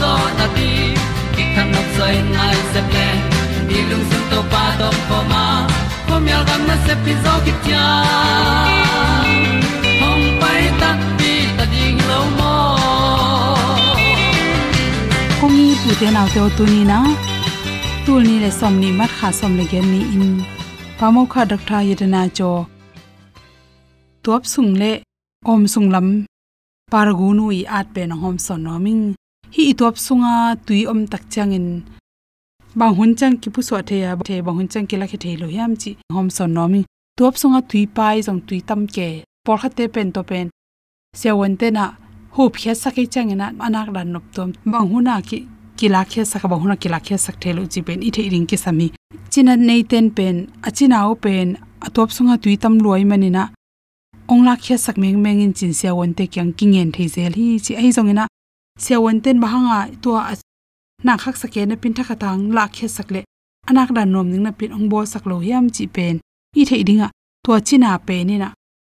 zo na ti ki kan nok sai nai se ple ni lung sun to pa to pa ma. Ko mi al gam na se pi zo ki tia hom pai ta ti ta ding lo mo ko mi pu te na te o tu ni na tu ni le som ni mat kha som le gen ni in pa mo kha dak tha yedana cho. Tuap sung le om sung lam pargu i at pe hom son no hi itop sunga tui om tak changin. Bang hun chang ki puso the ya the bang hun chang ki la khe the lo yam chi. Hom son nomi top sunga tui pai jong tui tam ke. Por khate pen to pen. Se won te na hu phya sakai changena anak dan nop tom. Bang huna ki kila khe sak, bang huna kila khe sak thelo chi pen. I the ring ki sami china nei ten pen achina o pen atop sunga tui tam loi manina ongla khe sak meng meng in chin sia won te kyang kingen thei zel hi chi. Ai zong siawan ten bahanga to na khak sake na pin thakha tang la khe sakle. Anak dan nom ning na pin ong bo saklo yam chi pen. I thei dinga tua china pe ni na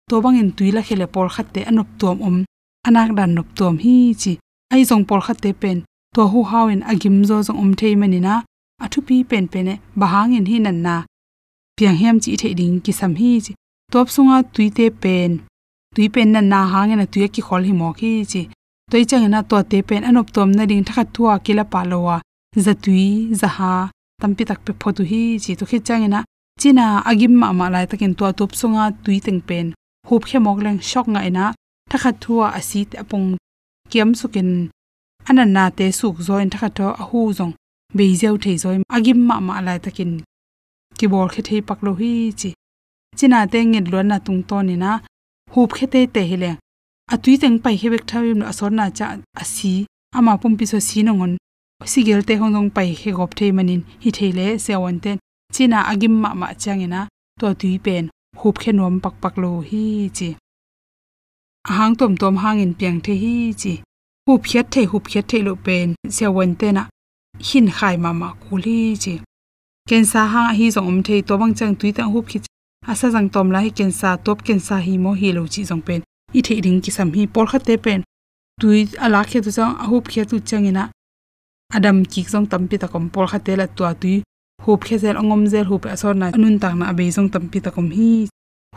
to bangin tuila khele por khatte anop tuam om. Anak dan nop tuam hi chi. Ai jong por khatte pen. To hu hawin agim zo jong om thei mani na athu pi pen pene bahangin hi nan na. Piang hem chi thei ding ki sam hi chi. Top sunga tuite pen. Tui pen na na hangena tuya ki khol hi mo ki chi toi chang na to te pen anop tom na ding thakha thua kila palowa. Zatui, zaha tampi tak pe photu hi, chi to khi chang na china agim ma ma lai takin to top songa tui teng pen. Hup khe mok leng shok nga na thakha thua asi te apong kiam sukin. Anan na te suk zoin thakha tho a hu zong. Beizeu thei zoi agim ma ma lai takin ki bor khe thei paklo hi, chi. China te ngit lo na tung to ni na hup khe te te hele atui teng pai hebek thawim no asor na cha asi. Ama pum pi so si nongon sigel te hong dong pai he gop thei manin. Hi theile se wan ten. China agim ma ma changena. To tui pen. Hup khe nom pak pak lo hi chi. Ahang tom tom hangin piang the hi chi. Hup khiat the, hup khiat the lo pen. Se wan te na hin khai ma ma kuli chi. Ken sa ha hi zong om thei to bang chang tui ta hup khi asa jang tom la hi ken sa top ken sa hi mo hi lo chi zong pen i thei ding ki sam hi por kha te pen. Tui ala khe tu chang hup khe tu changina adam ki zong tampi ta kom por kha te la tua tui. Hup khe zel, ongom zel hup asor na anun tak na be zong tampi ta kom hi.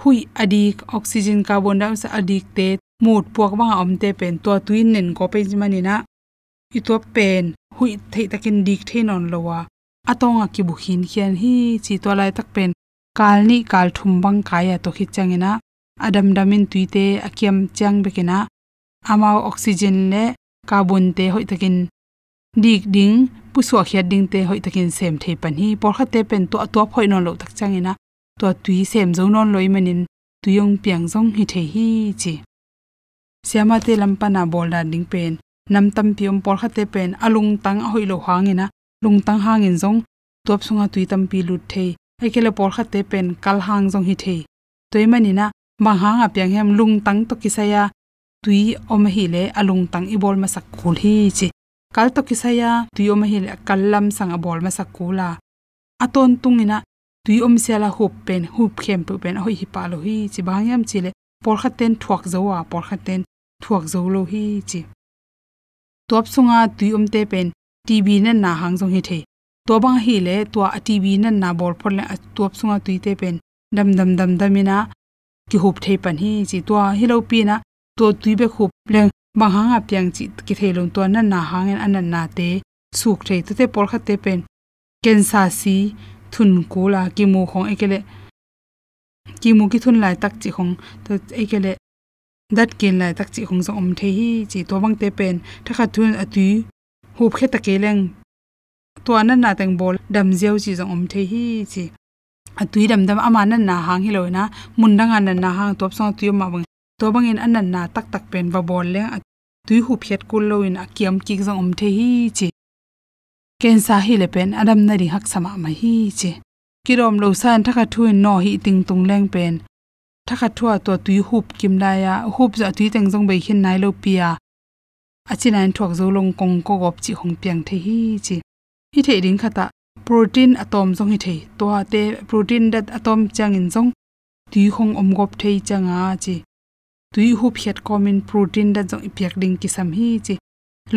Hui, adik, oxygen, carbon dioxide adik te mut puak bang om te pen. To tuin nen ko pe jimani na i to pen. Hui, thei takin dik the non lowa. Atonga ki bukhin khian hi, chi to lai tak pen. Kalni kal thum bang kaya to khi changena adam damin tuite akiam chang bekena. Amao oxygen le carbon te hoi takin. Dik ding puswa khia ding te hoi takin sem thei pan hi. Por kha te pen to to phoi non lo tak changena to tui sem zo non loi manin. Tuyong piang zong hi the hi chi. Siama te lampana bolda ding pen. Nam tam piom por khate pen alung tang hoi lo hangina lung tang hangin zong. Top sunga tui tam pi lut thei. Ekele por khate pen kal hang zong hi thei. Toy manina apyang hem lung tang to kisaya tui om hi le alung tang i bol ma sak khul hi chi. Kal to kisaya tui om hi le kallam sang a bol ma sak kula aton tungina, tui om sela hup pen, hup khem pu pen, hoi hi pa lo hi chi. Bangyam chile por khaten thuak zowa por khaten thuak zo lo hi chi. Top sunga tui om te pen tv na na hang jong hi the. To bang hi le to a tv na na bol phol le top sunga tui te pen. Dam dam dam damina ki hup thei pan hi chi tua hi lo pi na. To tui be khup leng bang hanga piang chi ki thei lon to na na hang an an na te suk thei te por kha te pen ken sa si thun ko la ki mu khong ekele ki mu ki thun lai tak chi khong to ekele dat kin lai tak chi khong zo om thei hi chi to bang te pen tha kha thun atui hup khe ta ke leng to an na teng bol dam zeu chi zo om thei hi chi atui dam dam ama nan na hang hi loina mun dang an na hang top song tu ma bang to bang in an na tak tak pen va bol le tui hu phet kul loin a kiam ki zo om the hi chi ken sa hi le pen adam na ri hak sama ma hi chi kirom lo san thakha thuin no hi ting tung leng pen thakha thua to tui hup kim la ya hup za tui teng jong bai khin nai lo pia achinan thok zo long kong ko gop chi hong piang the hi chi hi the ding khata protein atom zong hi thei. To te protein dat atom chang in zong. Tui khong om gop thei changa chi. Tui hu phet common protein dat zong ipyak ding ki sam hi chi.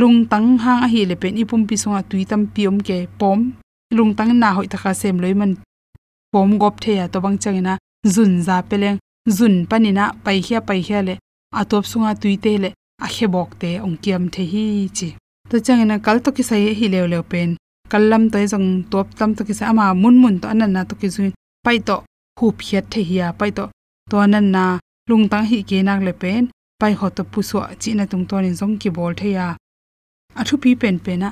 Lung tang hang a hi le pen ipum pi songa tui tam piom ke pom. Lung tang na hoi taka sem loi man. Pom gop thei ya to bang changina zun za peleng zun panina pai khia pai khia le. Atop sunga tuite le. A khebok te ong kiam the hi chi. To changina kal to ki sai e hi le le pen kallam toi jong top tam to ki sa ama mun mun to anan na to ki zun pai to hu phiat the hiya pai to to anan na lung tang hi ke nak le pen, pai ho to puso chi na tung to ni jong ki bol the ya. A thu pi pen pen na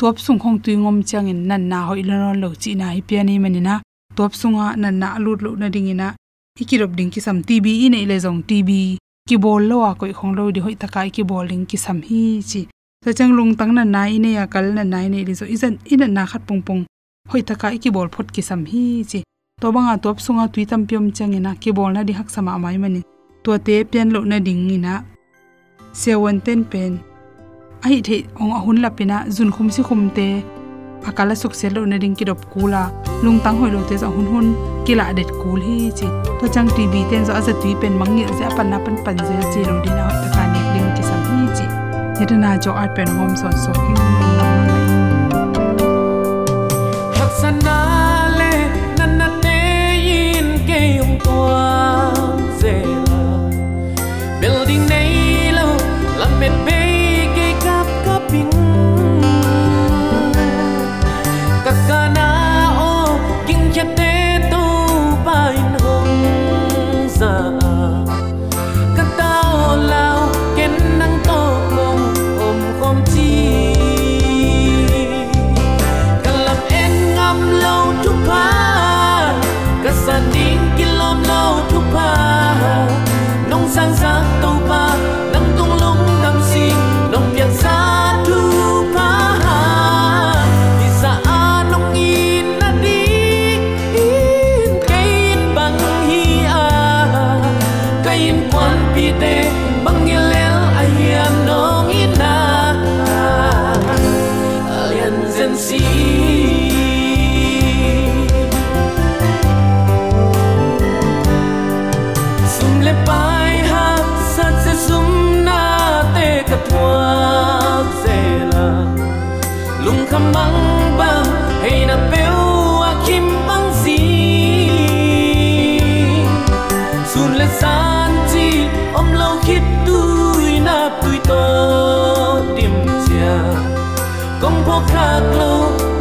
top sung khong tu ngom chang in nan na ho ilon lo chi na hi pe ni mani na. Top sunga nan na lut lut na ding dingina ikirop ding ki sam tv ine le jong tv ki bol lo a koi khong lo di hoi takai ki bowling ki sam hi chi chang lung tang na nai ne ya kal na nai ne ri zo. Izan ina na khat pung pung. Hoi takai ki bol phot ki sam hi chi. To banga top sunga tui tam pyom chang ina ki bol na di hak sama mai mani. To te pian lo na ding ina. Sewon ten pen. Ai the, ong ahun la pina jun khum si khum te. Akala suk sel lo na ding ki dop kula. Lung tang hoi lo te za hun hun. Ki la det kul hi chi. To chang tv ten zo aza tui pen mangi za pan na pan pan ze chi lo dina yedana jo art pen hom son so so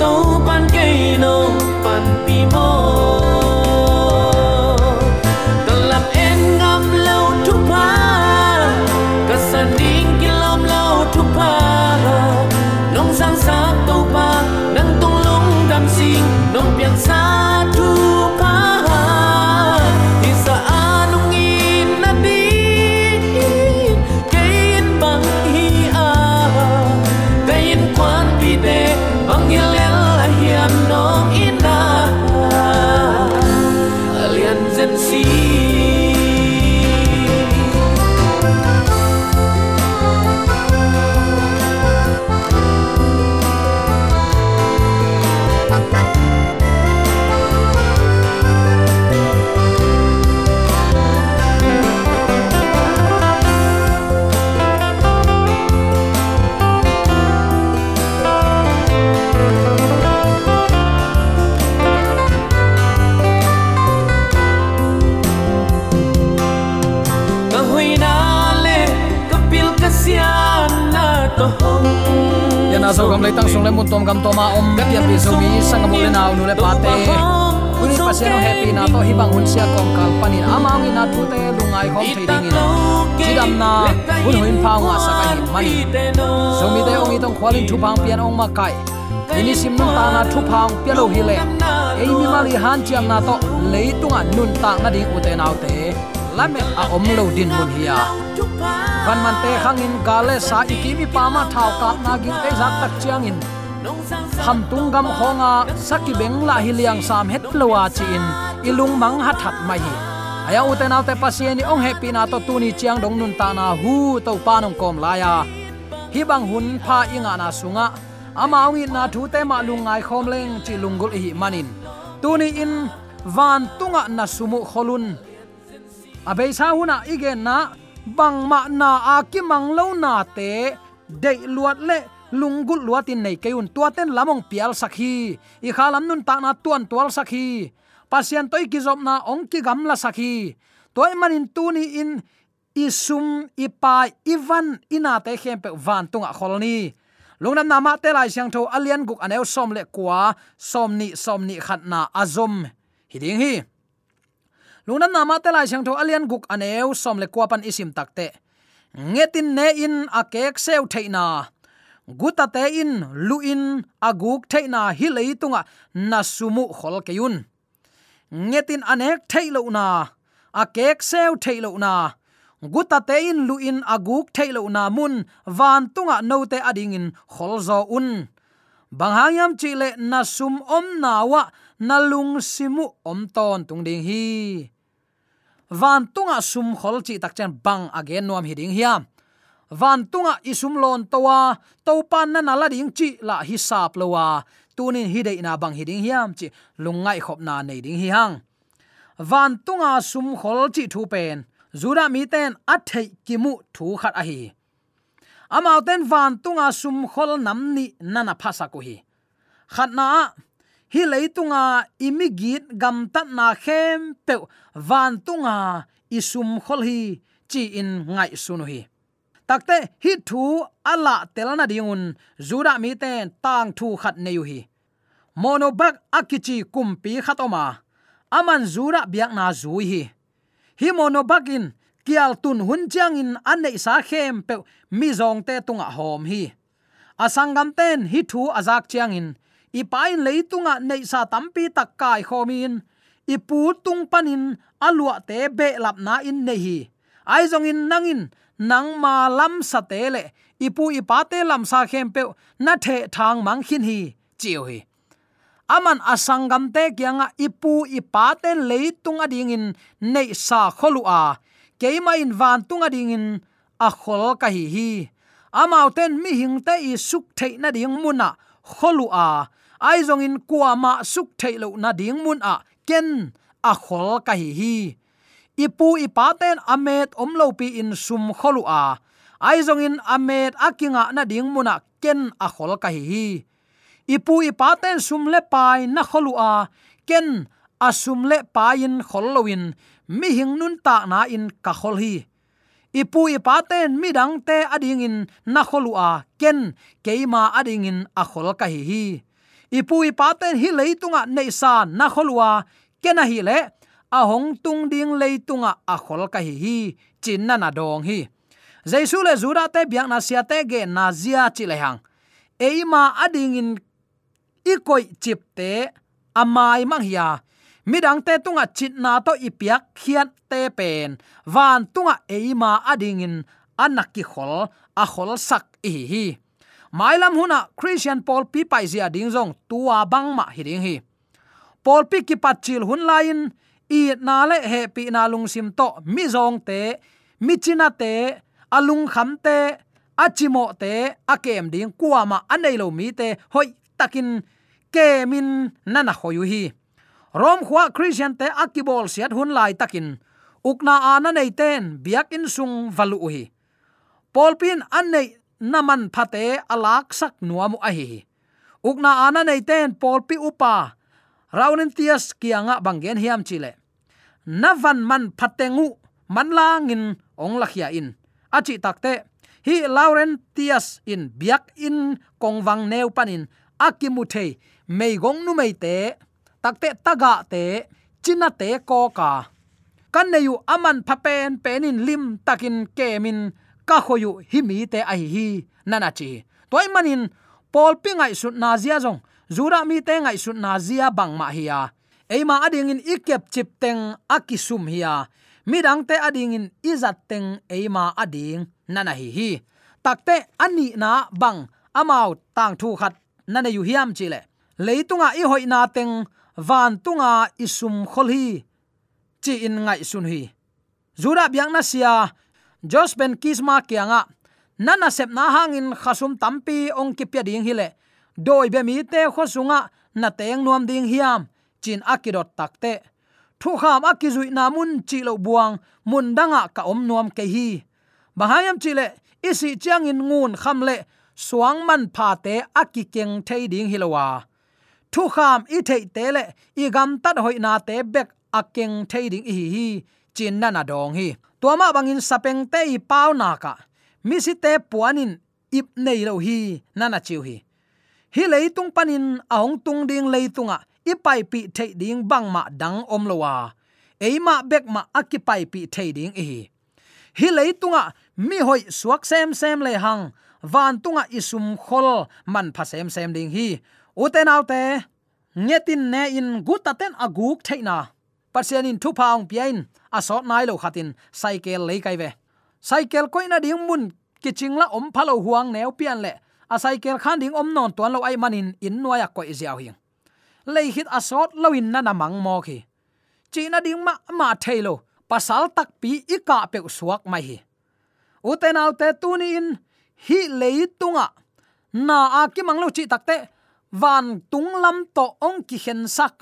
ani zomi mani te, ong itong khwalin thu phang pian ong ma kai. Ini sim nun ta na thu phang pia lo hi le. Ei mi mali han chiam na to leitunga nun ta na ding ute naw te. Lame a om lo din mun hiya van man te khangin gale sa ikimi pama thau ka na gi te zak tak chiang in. Ham tung gam khonga saki beng la hiliang sam het lowa chi in. Ilung mang hat hat mai hi aya u te naw pasien ni ong happy na to tuni chiang dong nun ta na hu to pa nong kom la ya. Hi bang hun pha inga na sunga. Ama ngi na thu te ma lungai khom leng chi lungul hi manin. Tuni in van tunga na sumu kholun. Abei sa huna igen na bang ma na a ki mang lo na te de luat le lungul luatin nei keun tuaten lamong pial sakhi i khalam nun ta na tuan tual sakhi pasian toy ki zop na ong ki gam la sakhi. Toy manin tu ni in isum ipa ivan ina te khem pe van tunga kholni. Lungnam nama te lai siang tho alian guk anel som le kwa, som ni som ni khat na azom. Hiding hi. Lungnam nama te lai siang tho alian guk anel som le kwa pan isim takte ngetin ne in a kek seu theina guta te in luin aguk theina hi leitunga nasumu khol keyun ngetin anek thailo na a à, kek sew thailo na guta te in lu in aguk thailo na mun. Van tunga no te ading à in kholzo un. Banghayam chile nasum om nawa nalung simu om ton tung ding hi. Van tunga sum khol chi tak chen bang again à nuam hiding hiam van tunga isum lon towa topan na nala ding chi la hi sap lowa tunin hidei na bang hiding hiam chi lungai khop na nei ding hi hang. Van tunga sum khol chi thu pen, zura mi ten athei kimu thu khat a hi. Amau ten van tunga sum khol nam ni nana phasa ko hi. Khat na, hi leitunga imigit gam tat na khem pe van tunga isum khol hi chi in ngai sunu hi takte hi thu ala telana dingun zura mi ten tang thu khat neyu hi monobak akichi kumpi khatoma aman zura biak na zui hi. Hi mono in, kial tun hun chiang in ane sa khem pe mi zong te tunga hom hi. Asangam ten hi thu azak chiang in. Ipain leitunga nei sa tampi takkai khomin ipu tung panin alua te be lap na in nei hi. Aizong in nangin nang ma lam sa te le ipu ipa te lam sa khem pe na the thang mang khin hi chiu hi aman asangam te kyanga ipu ipa te leitung ading in nei sa kholu a keima in van tung ading in a khol ka hi hi amau ten mi hing te i suk thei na ding muna kholu a ai zong in kwa ma suk thei lo na ding mun a ken a khol ka hi hi ipu ipaten amet omlopi in sum kholu a aizong in amet akinga na ding muna ken a khol ka hi hi ipu ipaten sum le pai na kholu a ken asum le pain kholloin mi hing nun ta na in ka khol hi ipu ipaten mi dang te ading in na kholu a ken keima ading in a khol ka hi hi ipu ipaten hi leitunga neisa na kholwa ken a hi le a hong tung ding leitunga a khol ka hi hi, chin na na dong hi. Jaisu le zura te biak na sia te ge na zia chi le hang. Eima ading in ikoi chip te amai mang hiya midang te tunga chit na to ipiak khian te pen. Van tunga eima adingin anaki khol, a khol sak i hi mailam huna christian paul pi pai zia ding jong tua bang ma hi ding hi. Paul pi ki pachil hun lain i na le he pi na lung sim to, mi zong te, mi china te alung kham te achimo te akem ding kuama anei lo mi te, hoi takin ke min nana hoyu hi. Rom khwa christian te akibol siat hun lai takin. Ukna ana nei ten, biak in sung valu hi. Polpin an nei naman phate alak sak nuamu a hi ukna ana nei ten polpi upa raunin tias kianga bangen hiam chile navan man phatengu manlangin ong lakhia in. Achi takte hi lauren tias in biak in kongwang neu panin akimuthe meigong nu mei te takte taga te, china te ko ka. Kan neyu aman phapen penin lim takin kemin ka khoyu himi te ai hi nana chi toy manin pol pingai sut na zia jong zura mi te ngai sut na zia bang ma hiya eima ading in ikep chip teng akisum hiya. Midang te ading in izat teng eima ading nana hi hi takte ani na bang amau tang thu khat nana yu hiam chile. Leitunga i hoina teng van tunga isum kholhi. Chi in ngai sun hi. Zura biang na sia, jos ben kisma kianga. Nana sep na hangin khasum tampi ong kipya ding hile. Doi be mi te khosunga na teng nuam ding hiam chin akidot takte thu kham akizui namun chi lo buang, mun danga ka om nuam ke hi. Bahayam chile isi chiang in ngun khamle suang man pha te akikeng thei ding hilowa thu kham i thei te le, i gam tat hoi na te bek akeng thei ding hi hi, chin na na dong hi. Tuama bangin sapeng te i pau na ka. Mi si te puanin ip nei lo hi nana chiu hi. Hi leitung panin ahong tung ding leitunga ipai pi thei ding bang ma dang om lowa eima bek ma akipai pi thei ding hi hi leitunga mi hoi suak sem sem le hang van tunga isum khol man pha sem sem ding hi uten autte ngetin ne in gutaten aguk theina pasian in thu paung piain asot nai lo khatin cycle le kai ve cycle koina ding mun kiching la om phalo huang neu pian le a cycle khan ding om non tuan lo ai manin in noya ko iziaw hing lei hit asot loin na na mang mo khi china ding ma ma thailo pasal tak pi ika pe suak mai hi uten autte tuni in hi leitunga na a ki manglo chi takte van tung lam to ong ki hen sak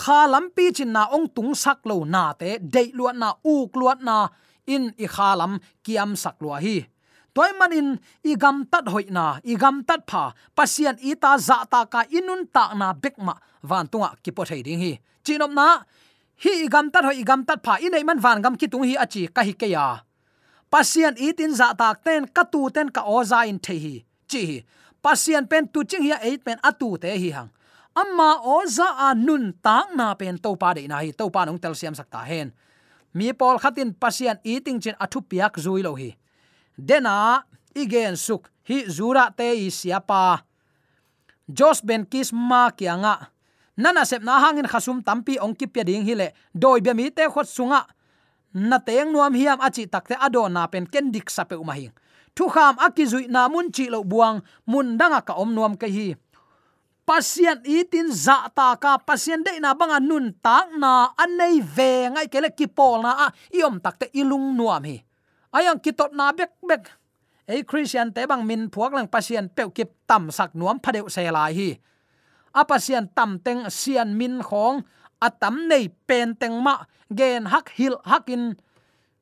kha lam pi chin na ong tung sak lo na te dei luat na u kluat na in i kha lam kiam sak lo hi toy manin igam gam tat hoi na, i gam tat pha. Pasien ita ta za ta ka inun ta na bekma van tunga ki po thei ding hi. Chinom na, hi igam gam tat hoi igam gam tat pha. I man van gam ki tung hi achi ka hi ke ya. Pasien itin za ta ten, ka tu ten ka o za in thei hi. Chi hi. Pasien pen tu ching hi eight pen atu te hi hang. Amma oza a nun tak na pen to pa de na hi. To pa nong tel siam sakta hen. Mi pol khatin, pasien eating chin athu piak zui lo hi dena igen suk hi zura te i siapa. Jos ben kis ma kianga. Nana sep na hangin khasum tampi ong ki pya ding hile. Doi be mi te khot sunga. Na teng nuam hiam achi takte ado na pen ken dik sape umahing. Thu kham akizui na mun chi lo buang, mun danga ka om nuam ke hi. Pasien itin za ta ka, pasien de na banga nun tak na, anei ve ngai kele ki pol na a iom takte ilung nuam hi ayang kitot na bek bek. Ei, christian, te bang min phuak lang pasien pe kip tam sak nuam phadeu se lai hi. A pasien tam teng sian min khong atam nei pen teng ma, gen hak hil hakin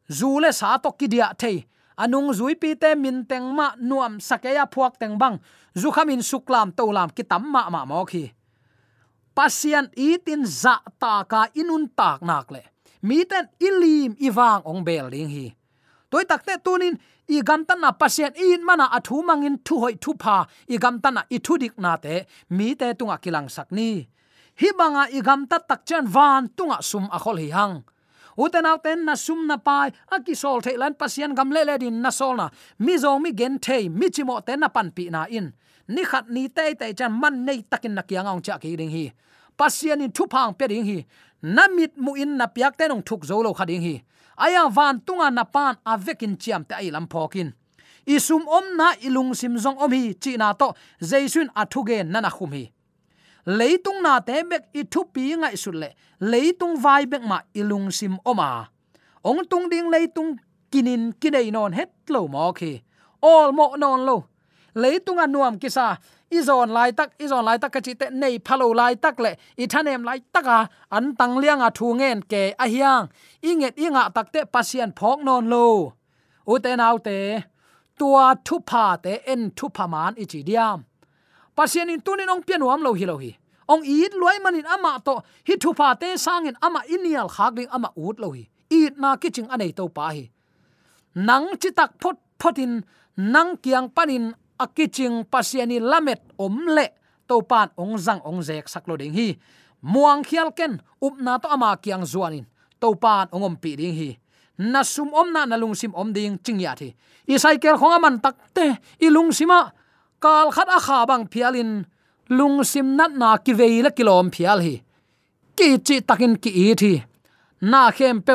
zule sa to kidia thei. Anung zui pi te min teng ma, nuam sakaya phuak teng bang. Zu khamin suklam tolam ki tam ma ma mo khi Pasien itin za ta ka inun tak nak le. Mi ten ilim iwang ong bel ding hi toy takte tunin, i gamtan na pasien in mana athu mangin thu hoi thu pha, i gamtan na i thu dik na te, mi te tunga kilang sakni hi banga i gam ta tak chen van tunga sum a khol hi hang. Uten au ten na sum na pai, a ki sol the lan pasien gam le le din na sol na. Mi zo mi gen the mi chi mo ten na pan pi na in. Ni khat ni te te chan man nei takin na kiang ong cha ki ding hi. Pasien in thu phang pe ding hi. Namit mu in na piak te nong thuk zo lo kha ding hi aya van tunga na pan avekin chiam te ai lam phokin. Isum om na ilung sim zong om hi, chi na to jaisun athuge nana khum hi. Leitung na te bek i thu pi ngai su le, leitung vai bek ma ilung sim oma ong tung ding leitung kinin kinai non het lo mo khi all mo non lo leitunga nuam kisa. Izon lai tak izon lai tak ka te nei phalo lai tak le. Ithanem lai taka an tang liang thu ngen ke a hiang. Inget inga takte pasien phok non lo. U te nau te, tua thu pha te en thu pha man ichi diam. Pasien in tunin ong pian wam lo hi lo hi. Ong it loi manin ama to, hi thu pha te sangin ama inial khakling ama ut lo hi. It na kiching anei to pa hi. Nang chi tak phot, photin, nang kiang panin akiching pasiani lamet omle topan pan ong zang zek saklo ding hi. Muang khial ken upna to ama kiang zuanin, topan ongom pi ding hi. Na sum om na na lung sim om ding chingya thi. I cycle khong aman takte i lung sima. Kal khat a kha bang phialin, lung sim nat na ki veila kilom phial hi. Ki chi takin ki i thi. Na khem pe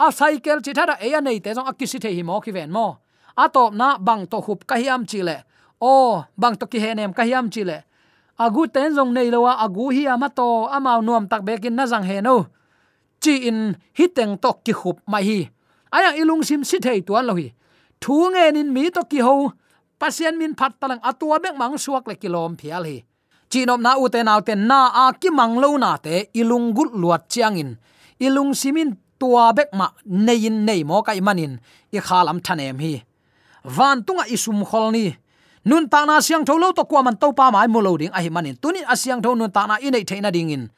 a cycle chi thara e nei te jong akisi the hi mo ki ven mo atop na bang to hup ka hiam chi le o, bang to ki henem ka hiam chile. Agu ten jong nei lowa, agu hi ama to amao nuam tak bekin na jang he no. Chi in hiteng tok ki khup mai hi. Aya ilung sim si thei tuan lo hi. Thu nge nin mi to ki ho. Pasien min phat talang atua bek mang suak le kilom phial hi. Chinom na ute naw ten na a ki mang lo na te ilung gut luat chiang in. Ilung simin tua bek ma nein nei mo kai manin i khalam thanem hi. Van tunga isum khol ni nun ta na siang tholo to kwa man to pa mai mulo ding a hi manin. Tunin asyang tho nun ta na inei theina ding in.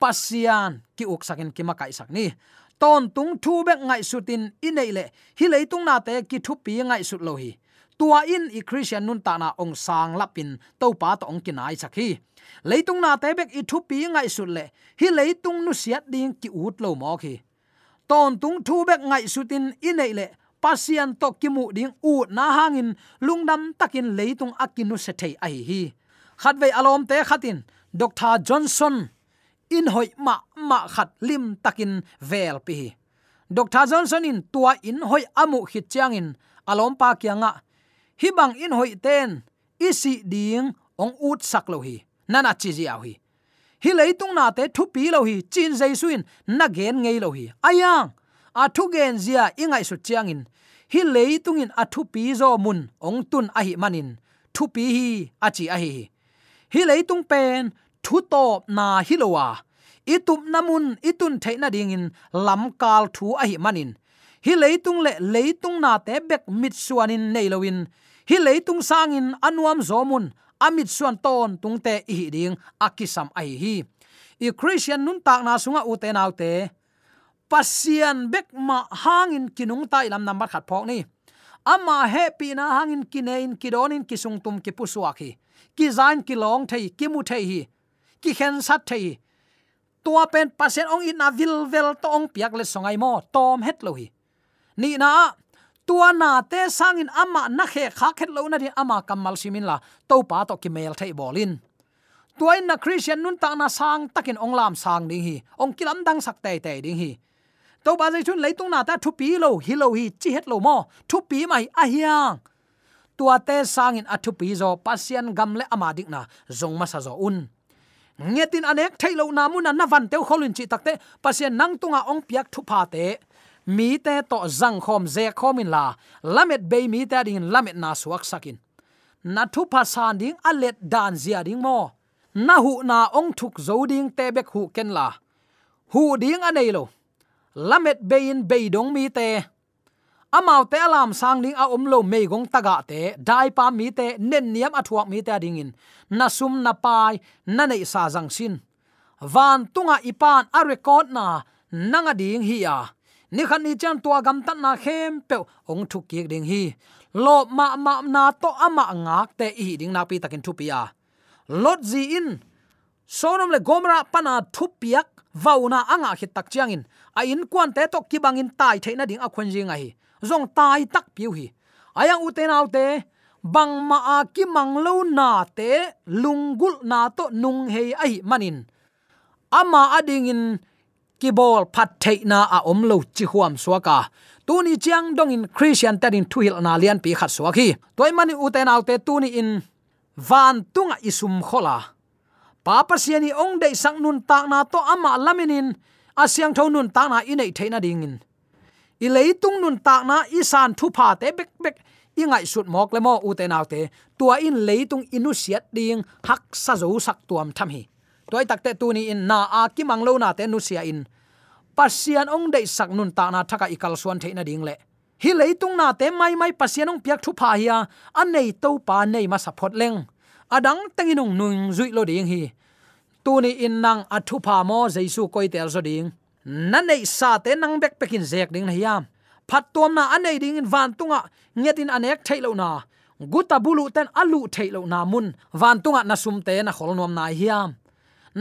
Pasian, ki uk sakin ki makai sak ni. Ton tung thu bek ngai sutin inei le. Hi tung na te ki thu pi ngai sut lo hi. Tua in i christian nun ta na ong sang lapin to pa to ong kinai sakhi tung na te bek i thu pi ngai sut le. Hi tung nu siat ding ki ut lo mo khi ton tung thu bek ngai sutin inei le pasian to kimu ding u na hangin lungdam takin leitung akinu se thei ai hi. Khatwei alom te khatin dr johnson, in hoi ma ma khat lim takin vel pi dr johnson in tua in hoi amu hi changin alom pa kianga hi bang in hoi ten isi ding ong ut sak lo hi, nana chi ji hi hi leitung na te thu pi lo hi, chin jaisuin na gen ngei lo hi. Ayang, a thu gen zia ingai su chiangin hi leitungin athu pi zo mun ong tun a hi manin. Thu pi hi achi a hi. Hi leitung pen, thu to na hilowa itup namun itun theina dingin lam kal thu a hi manin. Hi leitung le leitung na te bek mit suanin neilowin hi leitung sangin anuam zomun amit suan ton tungte i ding akisam ai hi i christian nun tak na sunga u nau pasian bek ma hangin kinung tai lam number khat phok ni. Ama happy na hangin kinein kidonin kisung tum ki pusuaki ki zain ki long thei, ki mu thei hi. Ki khen sat thei tua pen pasien ong in na vel to ong piak le songai mo tom het lo hi. Ni na, tua na te sangin ama na khe kha khet lo na di ama kamal simin la, to pa to ki mel thei bolin. Tuai na christian nun ta na sang takin ong lam sang ding hi. Ong kilam dang sak te te ding hi to ba zai chun leitung na ta thu pi lo, hi lo hi, chi het lo mo. Thu pi mai a hiang. Tua te sangin athu pi zo pasian gam le ama dik na, zong ma sa zo un. Ngetin anek thailo namuna na van teu kholin chi takte pasian nang tunga ong piak thu pa te. Mi te to zang khom, ze khomin la. Lamet be mi ta ding lamet na suak sakin na thu pa san ding alet dan zia ding mo. Na hu na ong thuk zo ding te bek hu ken la. Hu ding anei lo lamet bein beidong mi te. Amau te alam sang ding a om lo me gong taga te, dai pa mi te, nen niam athuak mi te ding in. Na sum, na pai, na nei sa jang sin. Van tunga ipan a record na, nanga ding hi ya ni khan ni chan tua gam tan na khem pe ong thu ki ding hi. Lo ma ma na to ama ngak te i ding na pi takin thu pi ya lot zi in. Sonom le gomra pana thu piak vauna anga khit tak chiang in a in kwan te to ki bangin tai theina ding a khon jinga hi. Zong tai tak piu hi. Ayang uten te bang ma a ki mang lo na te lungul na to nung hei ai manin. Ama ading in ki bol phat thei na a om lo chi huam suaka tuni chiang dong in christian tan in thuil na lian pi khat suaki toy mani uten autte tuni in van tunga isum khola papa siani ong dei sang nun tak na to ama laminin asyang thon nun ta na inei theina ding in. I leitung nun ta na isan thu pha te bek bek. I ngai sut mok le mo u te naw te. Tua in leitung inu siat ding hak sa zo sak tuam tham hi. Toy tak te tu ni in na a ki mang lo na te nu sia in. Pasian ong dei sak nun ta na thaka ikal suan theina ding le. Hi leitung na te mai mai pasian ong piak thu pha hi a. Nei to pa nei ma support leng. Adang tenginung nung zui lo ding hi tu ni in nang athu pha mo jaisu koi tel zo ding. Na nei sa te nang bek pekin zek ding na hiam phat tom na anei ding in van tunga ngetin anek thailo na. Guta bulu ten alu thailo na mun van tunga na sum te na khol nom na hiam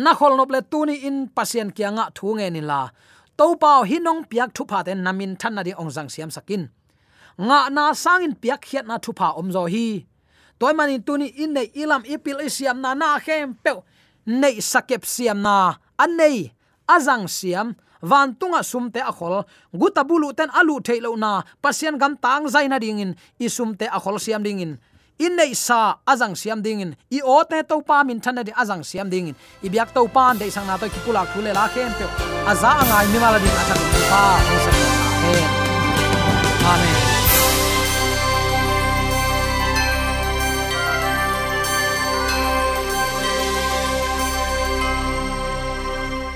na khol nop le tuni in pasien kianga thu nge ni la. To pao hinong piak thu pha ten namin than na di ong jang siam sakin nga na sangin piak khiat na thu pha om zo hi. Toy manin tuni in nei ilam ipil isiam na na khem pe nei sakep siam na. An nei azang siam. Van tunga sumte a khol guta bulu ten alu theilo na. Pasien gam tang zaina dingin. I sumte a khol siam dingin. In nei sa azang siam dingin. I ote to pa min thana di azang siam dingin. I biak to an de sang na to ki pula khule la khen pe aza angai mi mala din athak pa amen. Amen.